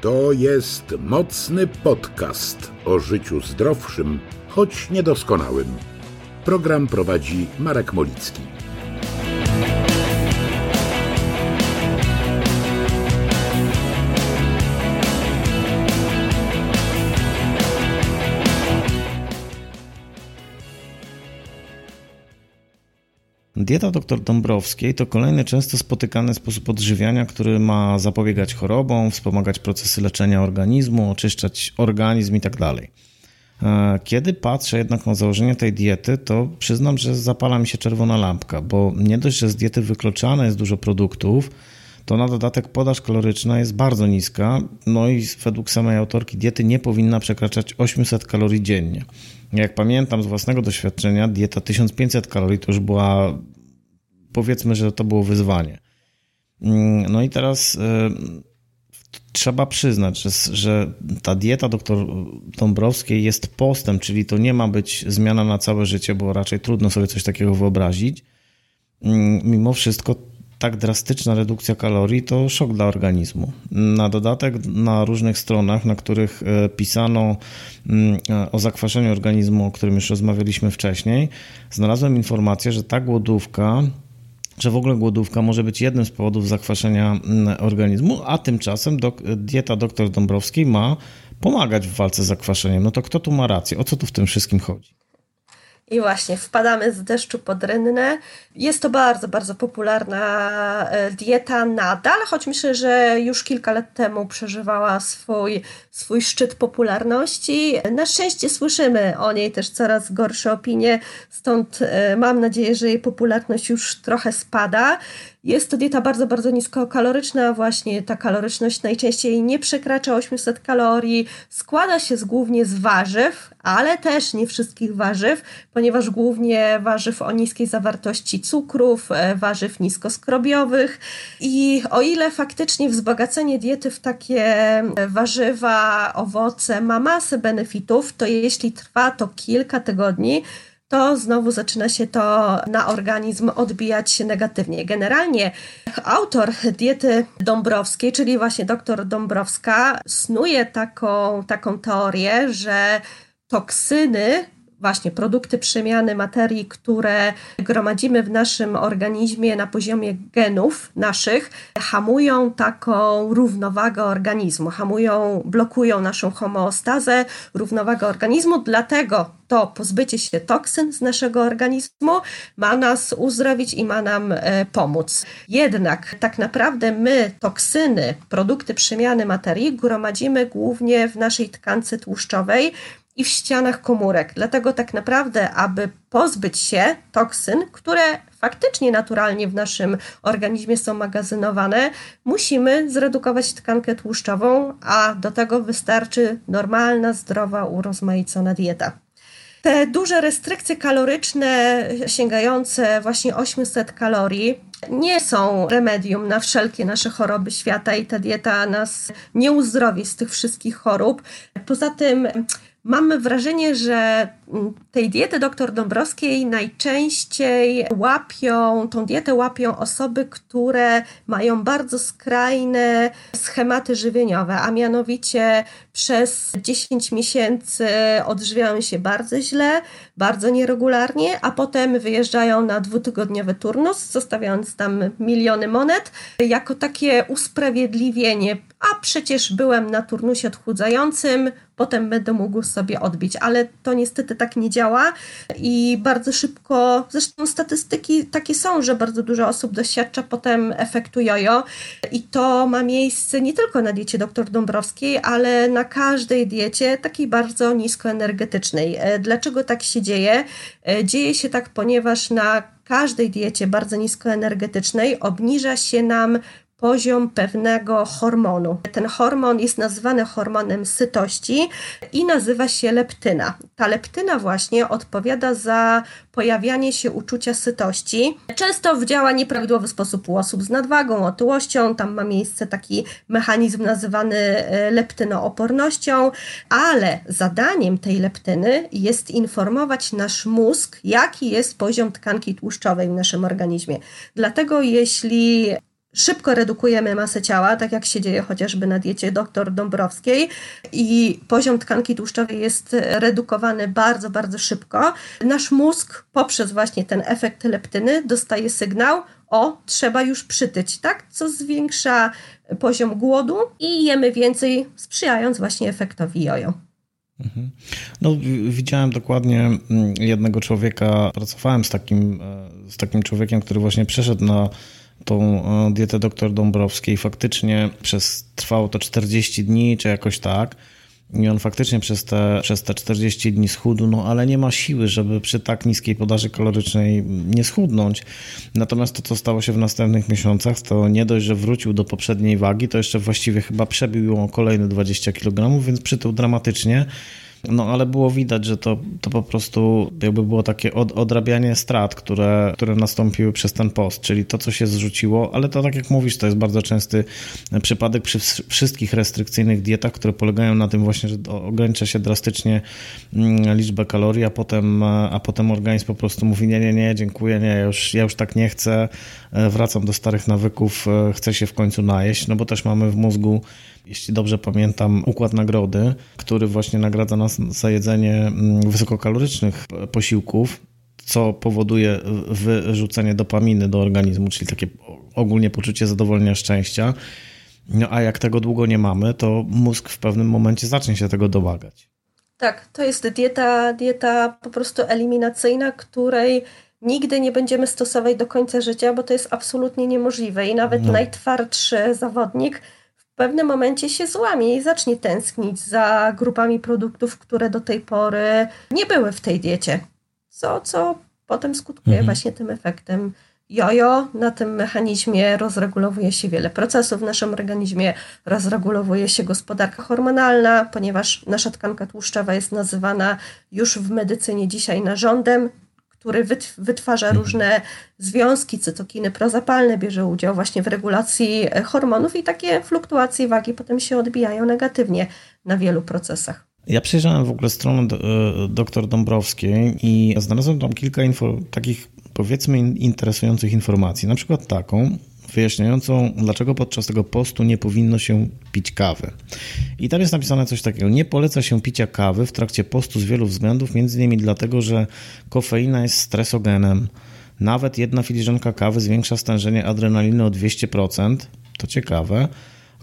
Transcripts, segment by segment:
To jest mocny podcast o życiu zdrowszym, choć niedoskonałym. Program prowadzi Marek Molicki. Dieta dr Dąbrowskiej to kolejny często spotykany sposób odżywiania, który ma zapobiegać chorobom, wspomagać procesy leczenia organizmu, oczyszczać organizm itd. Tak e, kiedy patrzę jednak na założenie tej diety, to przyznam, że zapala mi się czerwona lampka, bo nie dość, że z diety wykluczane jest dużo produktów, to na dodatek podaż kaloryczna jest bardzo niska, no i według samej autorki diety nie powinna przekraczać 800 kalorii dziennie. Jak pamiętam z własnego doświadczenia, dieta 1500 kalorii to już była, powiedzmy, że to było wyzwanie. Mm, no i teraz y, trzeba przyznać, że, że ta dieta dr Dąbrowskiej jest postem, czyli to nie ma być zmiana na całe życie, bo raczej trudno sobie coś takiego wyobrazić. Mm, mimo wszystko tak drastyczna redukcja kalorii to szok dla organizmu. Na dodatek na różnych stronach, na których e, pisano mm, e, o zakwaszeniu organizmu, o którym już rozmawialiśmy wcześniej, znalazłem informację, że ta głodówka że w ogóle głodówka może być jednym z powodów zakwaszenia mm, organizmu, a tymczasem dieta dr Dąbrowskiej ma pomagać w walce z zakwaszeniem. No to kto tu ma rację? O co tu w tym wszystkim chodzi? I właśnie wpadamy z deszczu pod rynnę. Jest to bardzo, bardzo popularna e, dieta nadal, choć myślę, że już kilka lat temu przeżywała swój, swój szczyt popularności. Na szczęście słyszymy o niej też coraz gorsze opinie, stąd e, mam nadzieję, że jej popularność już trochę spada. Jest to dieta bardzo, bardzo niskokaloryczna, właśnie ta kaloryczność najczęściej nie przekracza 800 kalorii, składa się z, głównie z warzyw, ale też nie wszystkich warzyw, ponieważ głównie warzyw o niskiej zawartości cukrów, e, warzyw niskoskrobiowych. I o ile faktycznie wzbogacenie diety w takie warzywa, owoce ma masę benefitów, to jeśli trwa to kilka tygodni, to znowu zaczyna się to na organizm odbijać się negatywnie. Generalnie autor diety Dąbrowskiej, czyli właśnie doktor Dąbrowska, snuje taką, taką teorię, że toksyny właśnie produkty przemiany materii, które gromadzimy w naszym organizmie na poziomie genów naszych, hamują taką równowagę organizmu, hamują, blokują naszą homeostazę, równowagę organizmu, dlatego to pozbycie się toksyn z naszego organizmu ma nas uzdrowić i ma nam e, pomóc. Jednak tak naprawdę my toksyny, produkty przemiany materii gromadzimy głównie w naszej tkance tłuszczowej, i w ścianach komórek. Dlatego tak naprawdę, aby pozbyć się toksyn, które faktycznie naturalnie w naszym organizmie są magazynowane, musimy zredukować tkankę tłuszczową, a do tego wystarczy normalna, zdrowa, urozmaicona dieta. Te duże restrykcje kaloryczne sięgające właśnie 800 kalorii nie są remedium na wszelkie nasze choroby świata i ta dieta nas nie uzdrowi z tych wszystkich chorób. Poza tym Mamy wrażenie, że mm, tej diety dr Dąbrowskiej najczęściej łapią, tą dietę łapią osoby, które mają bardzo skrajne schematy żywieniowe, a mianowicie przez 10 miesięcy odżywiają się bardzo źle, bardzo nieregularnie, a potem wyjeżdżają na dwutygodniowy turnus, zostawiając tam miliony monet, jako takie usprawiedliwienie. A przecież byłem na turnusie odchudzającym, potem będę mógł sobie odbić, ale to niestety tak nie działa i bardzo szybko, zresztą statystyki takie są, że bardzo dużo osób doświadcza potem efektu jojo i to ma miejsce nie tylko na diecie dr Dąbrowskiej, ale na każdej diecie takiej bardzo niskoenergetycznej. E, dlaczego tak się dzieje? E, dzieje się tak, ponieważ na każdej diecie bardzo niskoenergetycznej obniża się nam poziom pewnego hormonu. Ten hormon jest nazywany hormonem sytości i nazywa się leptyna. Ta leptyna właśnie odpowiada za pojawianie się uczucia sytości. Często działa nieprawidłowy sposób u osób z nadwagą, otyłością. Tam ma miejsce taki mechanizm nazywany e, leptynoopornością, ale zadaniem tej leptyny jest informować nasz mózg, jaki jest poziom tkanki tłuszczowej w naszym organizmie. Dlatego jeśli szybko redukujemy masę ciała, tak jak się dzieje chociażby na diecie dr Dąbrowskiej i poziom tkanki tłuszczowej jest redukowany bardzo, bardzo szybko. Nasz mózg poprzez właśnie ten efekt leptyny dostaje sygnał, o, trzeba już przytyć, tak? Co zwiększa poziom głodu i jemy więcej, sprzyjając właśnie efektowi jojo. Mhm. No, widziałem dokładnie mm, jednego człowieka, pracowałem z takim, e, z takim człowiekiem, który właśnie przeszedł na tą e, dietę dr Dąbrowskiej. Faktycznie przez, trwało to 40 dni, czy jakoś tak. I on faktycznie przez te, przez te 40 dni schudł, no ale nie ma siły, żeby przy tak niskiej podaży kalorycznej nie schudnąć. Natomiast to, co stało się w następnych miesiącach, to nie dość, że wrócił do poprzedniej wagi, to jeszcze właściwie chyba przebił ją o kolejne 20 kg, więc przytył dramatycznie. No ale było widać, że to, to po prostu jakby było takie od, odrabianie strat, które, które nastąpiły przez ten post, czyli to, co się zrzuciło, ale to tak jak mówisz, to jest bardzo częsty przypadek przy wszystkich restrykcyjnych dietach, które polegają na tym właśnie, że ogranicza się drastycznie mm, liczbę kalorii, a potem, a potem organizm po prostu mówi nie, nie, nie, dziękuję, nie, ja już, ja już tak nie chcę, e, wracam do starych nawyków, e, chcę się w końcu najeść, no bo też mamy w mózgu jeśli dobrze pamiętam, układ nagrody, który właśnie nagradza nas za jedzenie mm, wysokokalorycznych posiłków, co powoduje wyrzucenie dopaminy do organizmu, czyli takie ogólnie poczucie zadowolenia, szczęścia. No a jak tego długo nie mamy, to mózg w pewnym momencie zacznie się tego domagać. Tak, to jest dieta, dieta po prostu eliminacyjna, której nigdy nie będziemy stosować do końca życia, bo to jest absolutnie niemożliwe i nawet no. najtwardszy zawodnik pewnym momencie się złamie i zacznie tęsknić za grupami produktów, które do tej pory nie były w tej diecie. Co, co potem skutkuje mhm. właśnie tym efektem jojo. Na tym mechanizmie rozregulowuje się wiele procesów w naszym organizmie, rozregulowuje się gospodarka hormonalna, ponieważ nasza tkanka tłuszczowa jest nazywana już w medycynie dzisiaj narządem który wytwarza mhm. różne związki, cytokiny prozapalne, bierze udział właśnie w regulacji e, hormonów i takie fluktuacje wagi potem się odbijają negatywnie na wielu procesach. Ja przejrzałem w ogóle stronę e, dr Dąbrowskiej i znalazłem tam kilka info, takich powiedzmy interesujących informacji. Na przykład taką, wyjaśniającą, dlaczego podczas tego postu nie powinno się pić kawy. I tam jest napisane coś takiego. Nie poleca się picia kawy w trakcie postu z wielu względów, między innymi dlatego, że kofeina jest stresogenem. Nawet jedna filiżanka kawy zwiększa stężenie adrenaliny o 200%. To ciekawe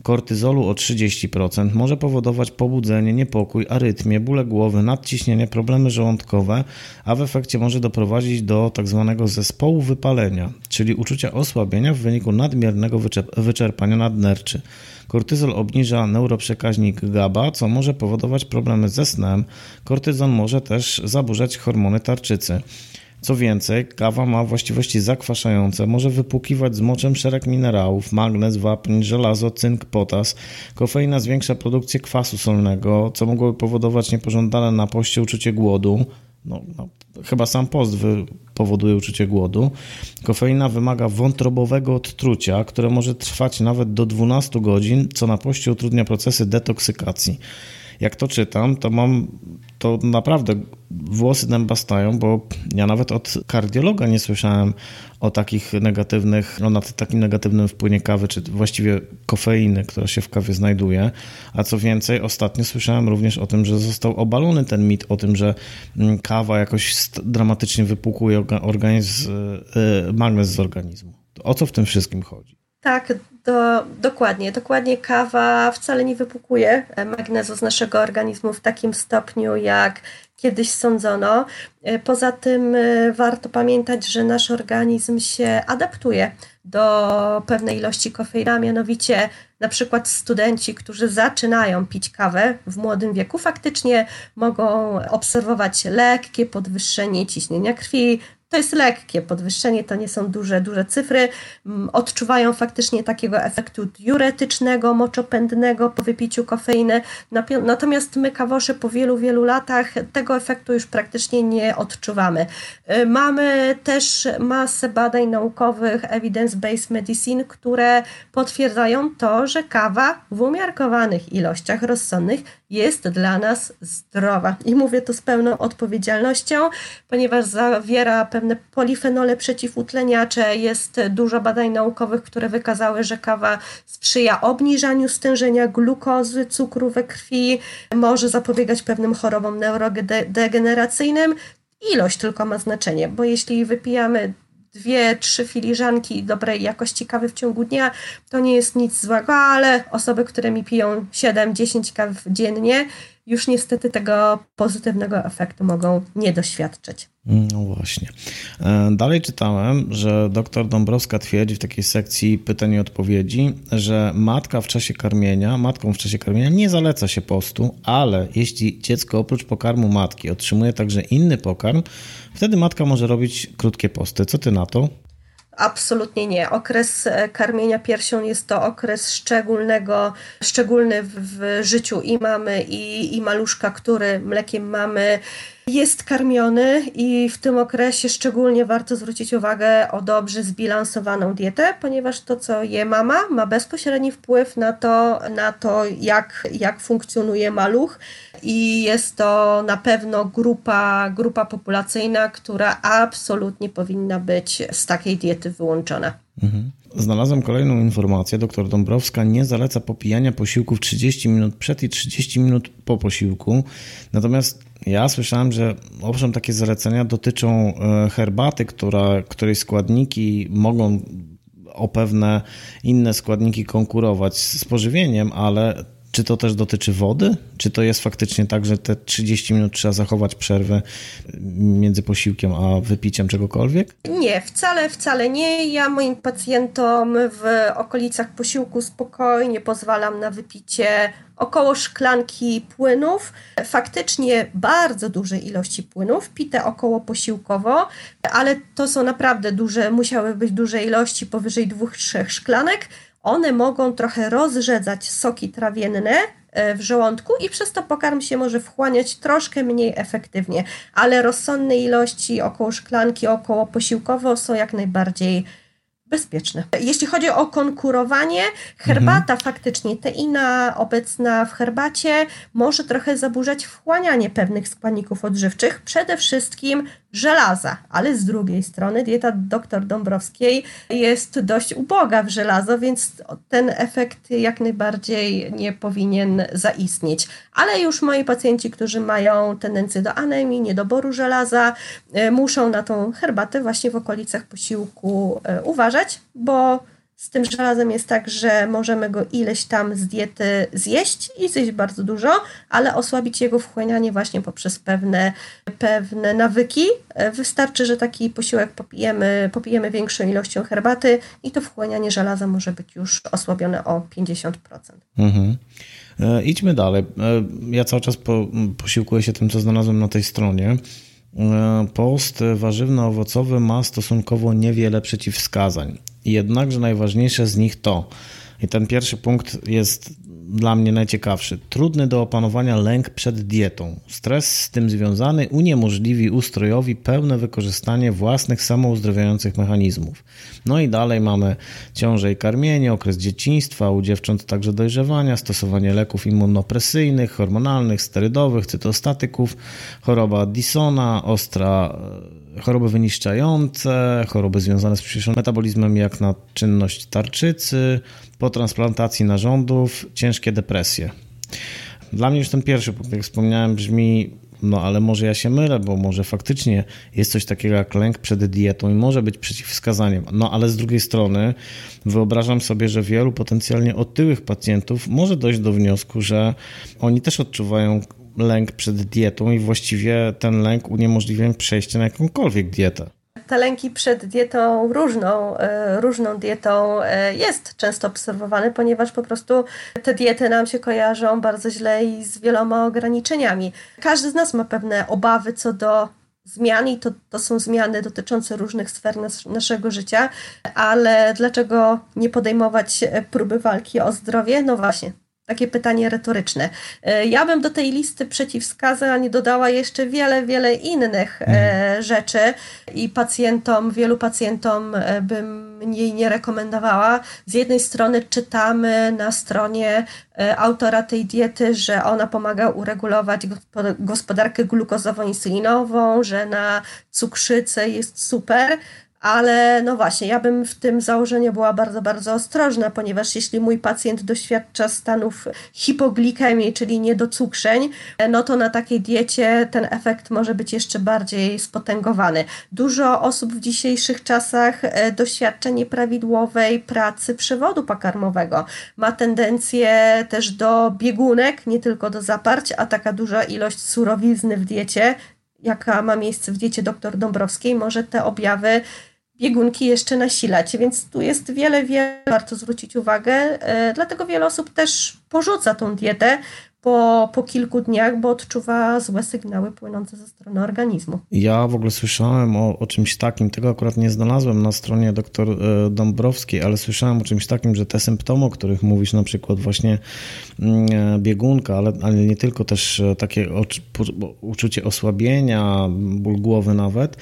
kortyzolu o 30% może powodować pobudzenie, niepokój, arytmię, bóle głowy, nadciśnienie, problemy żołądkowe, a w efekcie może doprowadzić do tzw. Tak zespołu wypalenia, czyli uczucia osłabienia w wyniku nadmiernego wyczerpania nadnerczy. Kortyzol obniża neuroprzekaźnik GABA, co może powodować problemy ze snem. Kortyzon może też zaburzać hormony tarczycy. Co więcej, kawa ma właściwości zakwaszające, może wypłukiwać z moczem szereg minerałów, magnez, wapń, żelazo, cynk, potas. Kofeina zwiększa produkcję kwasu solnego, co mogłoby powodować niepożądane na poście uczucie głodu. No, no, chyba sam post powoduje uczucie głodu. Kofeina wymaga wątrobowego odtrucia, które może trwać nawet do 12 godzin, co na poście utrudnia procesy detoksykacji. Jak to czytam, to mam to naprawdę włosy dębastają, bo ja nawet od kardiologa nie słyszałem o takich negatywnych, no na takim negatywnym wpływie kawy, czy właściwie kofeiny, która się w kawie znajduje. A co więcej, ostatnio słyszałem również o tym, że został obalony ten mit o tym, że mm, kawa jakoś dramatycznie wypłukuje organizm, y, y, z organizmu. O co w tym wszystkim chodzi? Tak, do, dokładnie. Dokładnie kawa wcale nie wypukuje magnezu z naszego organizmu w takim stopniu, jak kiedyś sądzono. E, poza tym e, warto pamiętać, że nasz organizm się adaptuje do pewnej ilości kofeina, mianowicie na przykład studenci, którzy zaczynają pić kawę w młodym wieku, faktycznie mogą obserwować lekkie podwyższenie ciśnienia krwi, to jest lekkie podwyższenie, to nie są duże, duże cyfry. Mm, odczuwają faktycznie takiego efektu diuretycznego, moczopędnego po wypiciu kofeiny. Natomiast my, kawosze, po wielu, wielu latach tego efektu już praktycznie nie odczuwamy. Y, mamy też masę badań naukowych, evidence-based medicine, które potwierdzają to, że kawa w umiarkowanych ilościach rozsądnych jest dla nas zdrowa. I mówię to z pełną odpowiedzialnością, ponieważ zawiera pewne polifenole przeciwutleniacze. Jest dużo badań naukowych, które wykazały, że kawa sprzyja obniżaniu stężenia glukozy, cukru we krwi, może zapobiegać pewnym chorobom neurodegeneracyjnym. Ilość tylko ma znaczenie, bo jeśli wypijamy dwie, trzy filiżanki dobrej jakości kawy w ciągu dnia, to nie jest nic złego, ale osoby, które mi piją 7-10 kaw dziennie, już niestety tego pozytywnego efektu mogą nie doświadczyć. No właśnie. E, dalej czytałem, że dr Dąbrowska twierdzi w takiej sekcji pytań i odpowiedzi, że matka w czasie karmienia, matką w czasie karmienia nie zaleca się postu, ale jeśli dziecko oprócz pokarmu matki otrzymuje także inny pokarm, wtedy matka może robić krótkie posty. Co ty na to? Absolutnie nie. Okres e, karmienia piersią jest to okres szczególnego, szczególny w, w życiu i mamy, i, i maluszka, który mlekiem mamy jest karmiony i w tym okresie szczególnie warto zwrócić uwagę o dobrze zbilansowaną dietę, ponieważ to, co je mama, ma bezpośredni wpływ na to, na to jak, jak funkcjonuje maluch i jest to na pewno grupa, grupa populacyjna, która absolutnie powinna być z takiej diety wyłączona. Mhm. Znalazłem kolejną informację. Doktor Dąbrowska nie zaleca popijania posiłków 30 minut przed i 30 minut po posiłku. Natomiast ja słyszałem, że owszem, takie zalecenia dotyczą e, herbaty, która, której składniki mogą o pewne inne składniki konkurować z pożywieniem, ale czy to też dotyczy wody? Czy to jest faktycznie tak, że te 30 minut trzeba zachować przerwę między posiłkiem a wypiciem czegokolwiek? Nie, wcale, wcale nie. Ja moim pacjentom w okolicach posiłku spokojnie pozwalam na wypicie około szklanki płynów, faktycznie bardzo duże ilości płynów, pite około posiłkowo, ale to są naprawdę duże, musiały być duże ilości, powyżej dwóch, trzech szklanek. One mogą trochę rozrzedzać soki trawienne e, w żołądku i przez to pokarm się może wchłaniać troszkę mniej efektywnie, ale rozsądne ilości około szklanki, około posiłkowo są jak najbardziej bezpieczne. Jeśli chodzi o konkurowanie, herbata mhm. faktycznie, teina obecna w herbacie może trochę zaburzać wchłanianie pewnych składników odżywczych, przede wszystkim żelaza, ale z drugiej strony dieta dr Dąbrowskiej jest dość uboga w żelazo, więc ten efekt jak najbardziej nie powinien zaistnieć. Ale już moi pacjenci, którzy mają tendencję do anemii, niedoboru żelaza, e, muszą na tą herbatę właśnie w okolicach posiłku e, uważać, bo z tym żelazem jest tak, że możemy go ileś tam z diety zjeść i zjeść bardzo dużo, ale osłabić jego wchłanianie właśnie poprzez pewne, pewne nawyki. Wystarczy, że taki posiłek popijemy, popijemy większą ilością herbaty i to wchłanianie żelaza może być już osłabione o 50%. Mhm. E, idźmy dalej. E, ja cały czas po, posiłkuję się tym, co znalazłem na tej stronie. E, post warzywno-owocowy ma stosunkowo niewiele przeciwwskazań. Jednakże najważniejsze z nich to, i ten pierwszy punkt jest dla mnie najciekawszy. Trudny do opanowania lęk przed dietą. Stres z tym związany uniemożliwi ustrojowi pełne wykorzystanie własnych samouzdrawiających mechanizmów. No i dalej mamy ciążę i karmienie, okres dzieciństwa, u dziewcząt także dojrzewania, stosowanie leków immunopresyjnych, hormonalnych, sterydowych, cytostatyków, choroba Addisona, ostra choroby wyniszczające, choroby związane z przyspieszonym metabolizmem, jak na czynność tarczycy, po transplantacji narządów, ciężkie depresje. Dla mnie już ten pierwszy jak wspomniałem, brzmi no ale może ja się mylę, bo może faktycznie jest coś takiego jak lęk przed dietą i może być przeciwwskazaniem. No ale z drugiej strony wyobrażam sobie, że wielu potencjalnie otyłych pacjentów może dojść do wniosku, że oni też odczuwają lęk przed dietą i właściwie ten lęk uniemożliwia przejście na jakąkolwiek dietę. Te lęki przed dietą różną, e, różną dietą e, jest często obserwowany, ponieważ po prostu te diety nam się kojarzą bardzo źle i z wieloma ograniczeniami. Każdy z nas ma pewne obawy co do zmian i to, to są zmiany dotyczące różnych sfer nas, naszego życia, ale dlaczego nie podejmować próby walki o zdrowie? No właśnie, takie pytanie retoryczne. E, ja bym do tej listy przeciwwskazań dodała jeszcze wiele, wiele innych mhm. rzeczy i pacjentom, wielu pacjentom bym jej nie rekomendowała. Z jednej strony czytamy na stronie autora tej diety, że ona pomaga uregulować gospodarkę glukozowo-insulinową, że na cukrzycę jest super, ale no właśnie, ja bym w tym założeniu była bardzo, bardzo ostrożna, ponieważ jeśli mój pacjent doświadcza stanów hipoglikemii, czyli niedocukrzeń, no to na takiej diecie ten efekt może być jeszcze bardziej spotęgowany. Dużo osób w dzisiejszych czasach e, doświadcza nieprawidłowej pracy przewodu pokarmowego. Ma tendencję też do biegunek, nie tylko do zaparć, a taka duża ilość surowizny w diecie jaka ma miejsce w diecie dr Dąbrowskiej, może te objawy biegunki jeszcze nasilać, więc tu jest wiele, wiele, warto zwrócić uwagę, e, dlatego wiele osób też porzuca tą dietę po, po kilku dniach, bo odczuwa złe sygnały płynące ze strony organizmu. Ja w ogóle słyszałem o, o czymś takim, tego akurat nie znalazłem na stronie dr e, Dąbrowskiej, ale słyszałem o czymś takim, że te symptomy, o których mówisz, na przykład właśnie mm, e, biegunka, ale, ale nie tylko też takie uczucie osłabienia, ból głowy nawet,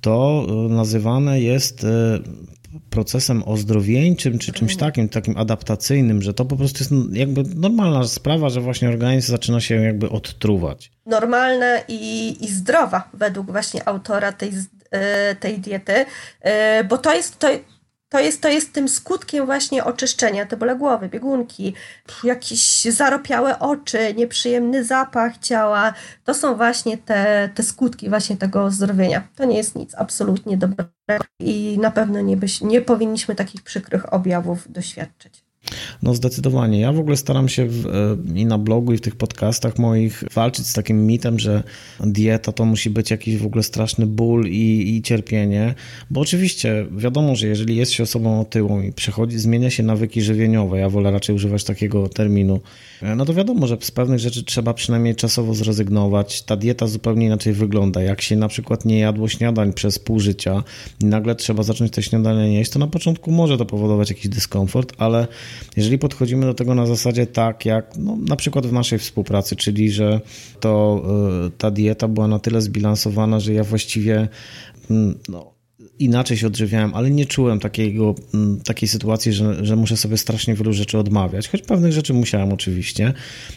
to e, nazywane jest e, procesem ozdrowieńczym czy czymś takim, takim adaptacyjnym, że to po prostu jest jakby normalna sprawa, że właśnie organizm zaczyna się jakby odtruwać. Normalna i, i zdrowa według właśnie autora tej, e, tej diety, bo to jest, to, to jest, to jest tym skutkiem właśnie oczyszczenia, te bóle głowy, biegunki, jakieś zaropiałe oczy, nieprzyjemny zapach ciała. To są właśnie te, te skutki właśnie tego ozdrowienia. To nie jest nic absolutnie dobrego i na pewno nie, byś, nie powinniśmy takich przykrych objawów doświadczyć. No zdecydowanie. Ja w ogóle staram się w, e, i na blogu, i w tych podcastach moich walczyć z takim mitem, że dieta to musi być jakiś w ogóle straszny ból i, i cierpienie, bo oczywiście wiadomo, że jeżeli jest się osobą otyłą i przechodzi, zmienia się nawyki żywieniowe, ja wolę raczej używać takiego terminu, e, no to wiadomo, że z pewnych rzeczy trzeba przynajmniej czasowo zrezygnować. Ta dieta zupełnie inaczej wygląda. Jak się na przykład nie jadło śniadań przez pół życia i nagle trzeba zacząć te śniadania jeść, to na początku może to powodować jakiś dyskomfort, ale jeżeli podchodzimy do tego na zasadzie tak, jak no, na przykład w naszej współpracy, czyli że to y, ta dieta była na tyle zbilansowana, że ja właściwie mm, no, inaczej się odżywiałem, ale nie czułem takiego, mm, takiej sytuacji, że, że muszę sobie strasznie wielu rzeczy odmawiać, choć pewnych rzeczy musiałem oczywiście,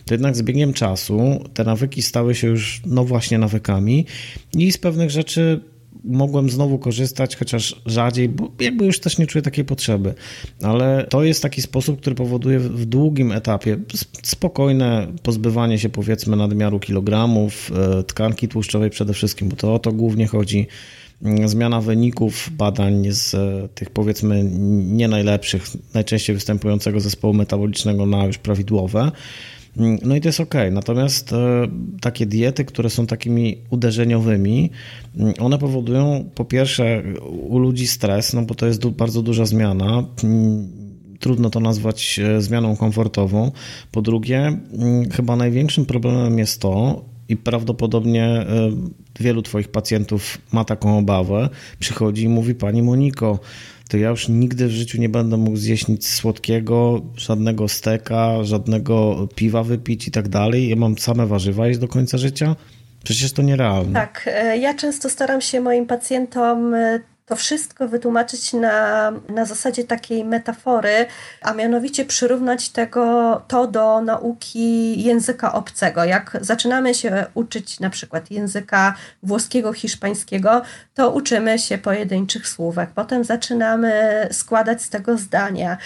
to jednak z biegiem czasu te nawyki stały się już no właśnie nawykami i z pewnych rzeczy mogłem znowu korzystać, chociaż rzadziej, bo jakby już też nie czuję takiej potrzeby. Ale to jest taki sposób, który powoduje w długim etapie spokojne pozbywanie się powiedzmy nadmiaru kilogramów, e, tkanki tłuszczowej przede wszystkim, bo to o to głównie chodzi. Mm, zmiana wyników badań z e, tych powiedzmy nie najlepszych, najczęściej występującego zespołu metabolicznego na już prawidłowe. Mm, no i to jest ok. Natomiast e, takie diety, które są takimi uderzeniowymi, mm, one powodują po pierwsze u ludzi stres, no bo to jest bardzo duża zmiana. Mm, trudno to nazwać e, zmianą komfortową. Po drugie, chyba największym problemem jest to, i prawdopodobnie e, wielu Twoich pacjentów ma taką obawę, przychodzi i mówi: Pani Moniko, to ja już nigdy w życiu nie będę mógł zjeść nic słodkiego, żadnego steka, żadnego piwa wypić i tak dalej. Ja mam same warzywa jeść do końca życia. Przecież to nierealne. Tak, e, ja często staram się moim pacjentom e, to wszystko wytłumaczyć na, na zasadzie takiej metafory, a mianowicie przyrównać tego, to do nauki języka obcego. Jak zaczynamy się uczyć na przykład języka włoskiego, hiszpańskiego, to uczymy się pojedynczych słówek. Potem zaczynamy składać z tego zdania.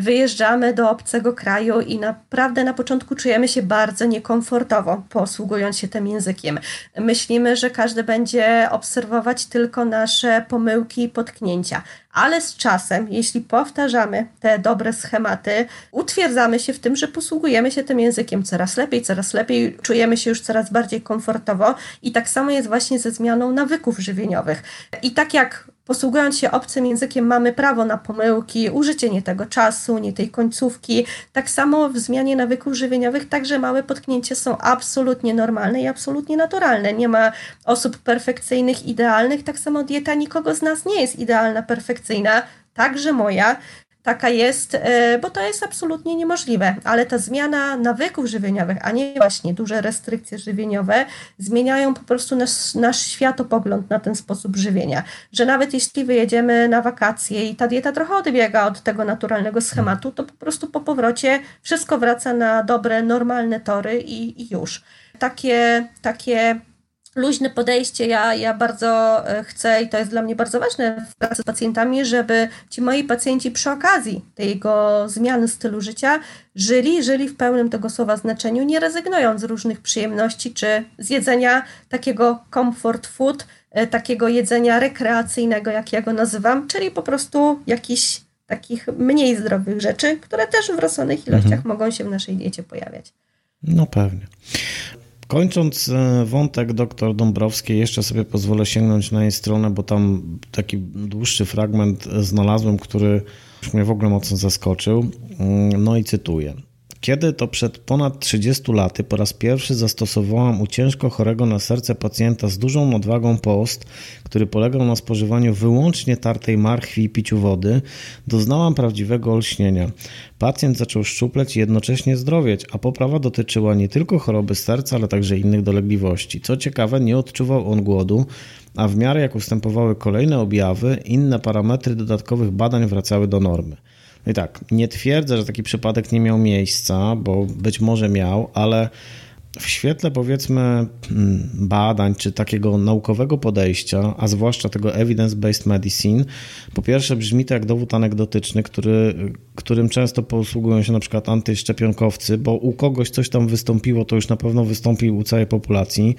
Wyjeżdżamy do obcego kraju i naprawdę na początku czujemy się bardzo niekomfortowo, posługując się tym językiem. Myślimy, że każdy będzie obserwować tylko nasze pomyłki, pomyłki i potknięcia. Ale z czasem, jeśli powtarzamy te dobre schematy, utwierdzamy się w tym, że posługujemy się tym językiem coraz lepiej, coraz lepiej, czujemy się już coraz bardziej komfortowo i tak samo jest właśnie ze zmianą nawyków żywieniowych. I tak jak posługując się obcym językiem, mamy prawo na pomyłki, użycie nie tego czasu, nie tej końcówki. Tak samo w zmianie nawyków żywieniowych także małe potknięcia są absolutnie normalne i absolutnie naturalne. Nie ma osób perfekcyjnych, idealnych. Tak samo dieta nikogo z nas nie jest idealna, perfekcyjna, także moja. Taka jest, e, bo to jest absolutnie niemożliwe. Ale ta zmiana nawyków żywieniowych, a nie właśnie duże restrykcje żywieniowe, zmieniają po prostu nasz, nasz światopogląd na ten sposób żywienia. Że nawet jeśli wyjedziemy na wakacje i ta dieta trochę odbiega od tego naturalnego schematu, to po prostu po powrocie wszystko wraca na dobre, normalne tory i, i już. Takie, takie luźne podejście. Ja, ja bardzo e, chcę i to jest dla mnie bardzo ważne w pracy z pacjentami, żeby ci moi pacjenci przy okazji tego zmiany stylu życia żyli, żyli w pełnym tego słowa znaczeniu, nie rezygnując z różnych przyjemności czy z jedzenia takiego comfort food, e, takiego jedzenia rekreacyjnego, jak ja go nazywam, czyli po prostu jakichś takich mniej zdrowych rzeczy, które też w rosnących ilościach mhm. mogą się w naszej diecie pojawiać. No pewnie. Kończąc e, wątek dr Dąbrowskiej, jeszcze sobie pozwolę sięgnąć na jej stronę, bo tam taki dłuższy fragment znalazłem, który mnie w ogóle mocno zaskoczył. Mm, no i cytuję. Kiedy to przed ponad 30 laty po raz pierwszy zastosowałam u ciężko chorego na serce pacjenta z dużą nadwagą post, który polegał na spożywaniu wyłącznie tartej marchwi i piciu wody, doznałam prawdziwego olśnienia. Pacjent zaczął szczupleć i jednocześnie zdrowieć, a poprawa dotyczyła nie tylko choroby serca, ale także innych dolegliwości. Co ciekawe, nie odczuwał on głodu, a w miarę jak ustępowały kolejne objawy, inne parametry dodatkowych badań wracały do normy. No i tak, nie twierdzę, że taki przypadek nie miał miejsca, bo być może miał, ale w świetle powiedzmy mm, badań czy takiego naukowego podejścia, a zwłaszcza tego evidence-based medicine, po pierwsze brzmi to jak dowód anegdotyczny, który, którym często posługują się na przykład antyszczepionkowcy, bo u kogoś coś tam wystąpiło, to już na pewno wystąpi u całej populacji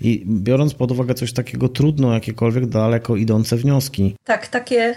i biorąc pod uwagę coś takiego trudno jakiekolwiek daleko idące wnioski. Tak, takie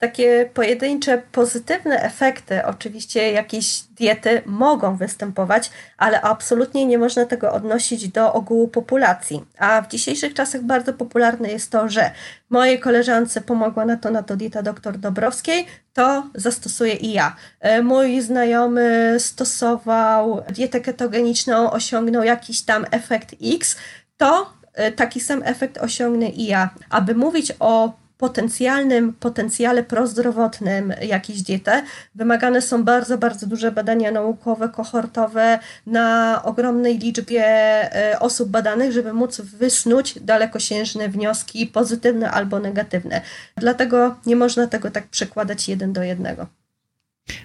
takie pojedyncze pozytywne efekty, oczywiście jakieś diety mogą występować, ale absolutnie nie można tego odnosić do ogółu populacji. A w dzisiejszych czasach bardzo popularne jest to, że mojej koleżance pomogła na to na to dieta dr Dobrowskiej, to zastosuję i ja. E, mój znajomy stosował dietę ketogeniczną, osiągnął jakiś tam efekt X, to e, taki sam efekt osiągnę i ja. Aby mówić o potencjalnym potencjale prozdrowotnym jakiejś diety, wymagane są bardzo, bardzo duże badania naukowe, kohortowe na ogromnej liczbie e, osób badanych, żeby móc wysnuć dalekosiężne wnioski, pozytywne albo negatywne. Dlatego nie można tego tak przekładać jeden do jednego.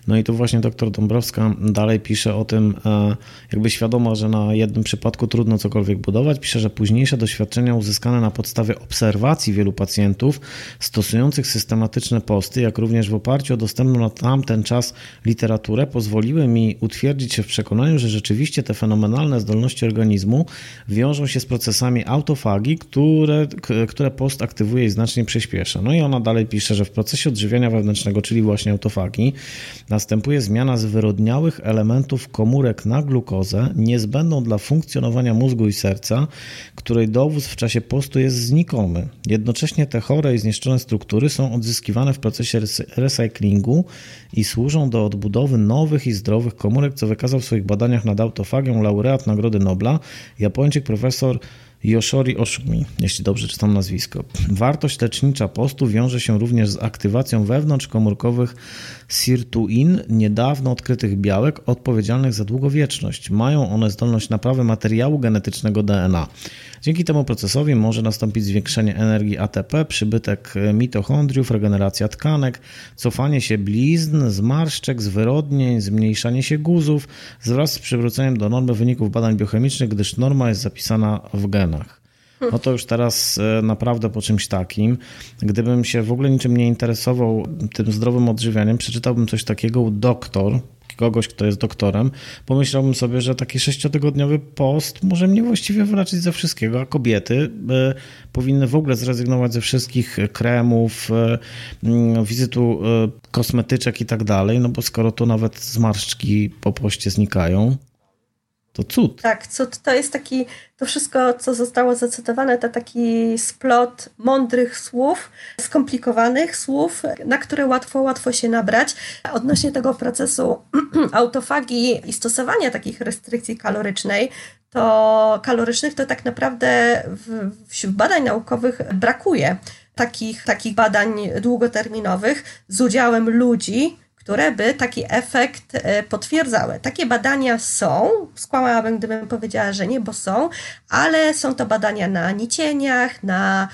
No i tu właśnie doktor Dąbrowska dalej pisze o tym, e, jakby świadoma, że na jednym przypadku trudno cokolwiek budować, pisze, że późniejsze doświadczenia uzyskane na podstawie obserwacji wielu pacjentów stosujących systematyczne posty, jak również w oparciu o dostępną na tamten czas literaturę, pozwoliły mi utwierdzić się w przekonaniu, że rzeczywiście te fenomenalne zdolności organizmu wiążą się z procesami autofagii, które, które post aktywuje i znacznie przyspiesza. No i ona dalej pisze, że w procesie odżywiania wewnętrznego, czyli właśnie autofagii, następuje zmiana zwyrodniałych elementów komórek na glukozę, niezbędną dla funkcjonowania mózgu i serca, której dowóz w czasie postu jest znikomy. Jednocześnie te chore i zniszczone struktury są odzyskiwane w procesie recyklingu i służą do odbudowy nowych i zdrowych komórek, co wykazał w swoich badaniach nad autofagią laureat Nagrody Nobla, Japończyk profesor Yoshori Oshumi, jeśli dobrze czytam nazwisko. Wartość lecznicza postu wiąże się również z aktywacją wewnątrzkomórkowych sirtuin, niedawno odkrytych białek odpowiedzialnych za długowieczność. Mają one zdolność naprawy materiału genetycznego DNA. Dzięki temu procesowi może nastąpić zwiększenie energii ATP, przybytek mitochondriów, regeneracja tkanek, cofanie się blizn, zmarszczek, zwyrodnień, zmniejszanie się guzów wraz z przywróceniem do normy wyników badań biochemicznych, gdyż norma jest zapisana w genach. No to już teraz e, naprawdę po czymś takim. Gdybym się w ogóle niczym nie interesował tym zdrowym odżywianiem, przeczytałbym coś takiego doktor, kogoś, kto jest doktorem, pomyślałbym sobie, że taki sześciotygodniowy post może mnie właściwie wyleczyć ze wszystkiego, a kobiety y, powinny w ogóle zrezygnować ze wszystkich kremów, y, wizytu y, kosmetyczek i tak dalej, no bo skoro to nawet zmarszczki po poście znikają, to cud. Tak, cud to jest taki, to wszystko, co zostało zacytowane, to taki splot mądrych słów, skomplikowanych słów, na które łatwo, łatwo się nabrać. Odnośnie tego procesu autofagii i stosowania takich restrykcji kalorycznej, to kalorycznych to tak naprawdę w, wśród badań naukowych brakuje. takich, takich badań długoterminowych z udziałem ludzi, które by taki efekt e, potwierdzały. Takie badania są, skłamałabym, gdybym powiedziała, że nie, bo są, ale są to badania na nicieniach, na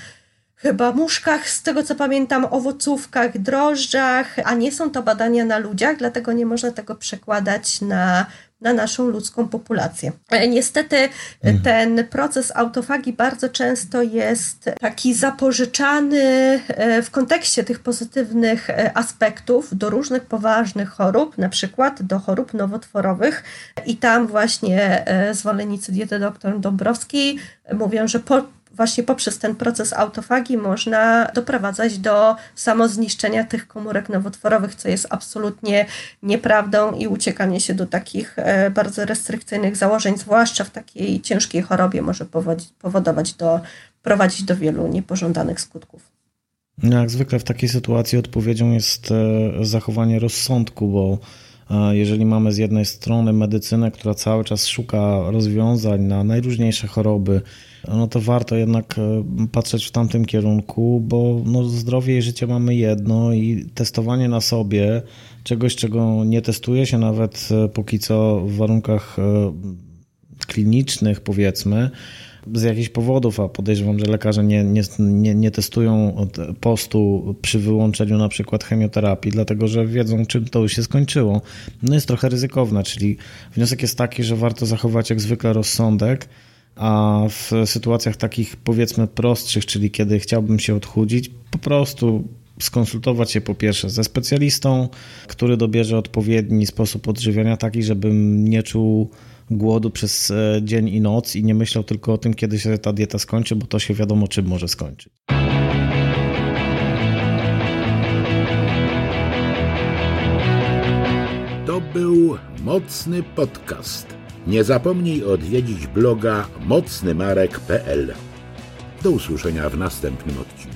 chyba muszkach, z tego co pamiętam, owocówkach, drożdżach, a nie są to badania na ludziach, dlatego nie można tego przekładać na na naszą ludzką populację. E, niestety mhm. ten proces autofagii bardzo często jest taki zapożyczany e, w kontekście tych pozytywnych e, aspektów do różnych poważnych chorób, na przykład do chorób nowotworowych i tam właśnie zwolennicy diety dr Dąbrowskiej mówią, że po właśnie poprzez ten proces autofagii można doprowadzać do samozniszczenia tych komórek nowotworowych, co jest absolutnie nieprawdą i uciekanie się do takich e, bardzo restrykcyjnych założeń, zwłaszcza w takiej ciężkiej chorobie, może powodować do, prowadzić do wielu niepożądanych skutków. No, jak zwykle w takiej sytuacji odpowiedzią jest e, zachowanie rozsądku, bo e, jeżeli mamy z jednej strony medycynę, która cały czas szuka rozwiązań na najróżniejsze choroby, no to warto jednak e, patrzeć w tamtym kierunku, bo no zdrowie i życie mamy jedno i testowanie na sobie czegoś, czego nie testuje się nawet e, póki co w warunkach e, klinicznych, powiedzmy, z jakichś powodów, a podejrzewam, że lekarze nie, nie, nie, nie testują postu przy wyłączeniu na przykład chemioterapii, dlatego że wiedzą, czym to już się skończyło. No jest trochę ryzykowne, czyli wniosek jest taki, że warto zachować jak zwykle rozsądek, a w sytuacjach takich powiedzmy prostszych, czyli kiedy chciałbym się odchudzić, po prostu skonsultować się po pierwsze ze specjalistą, który dobierze odpowiedni sposób odżywiania, taki, żebym nie czuł głodu przez e, dzień i noc i nie myślał tylko o tym, kiedy się ta dieta skończy, bo to się wiadomo, czym może skończyć. To był mocny podcast nie zapomnij odwiedzić bloga mocnymarek.pl. Do usłyszenia w następnym odcinku.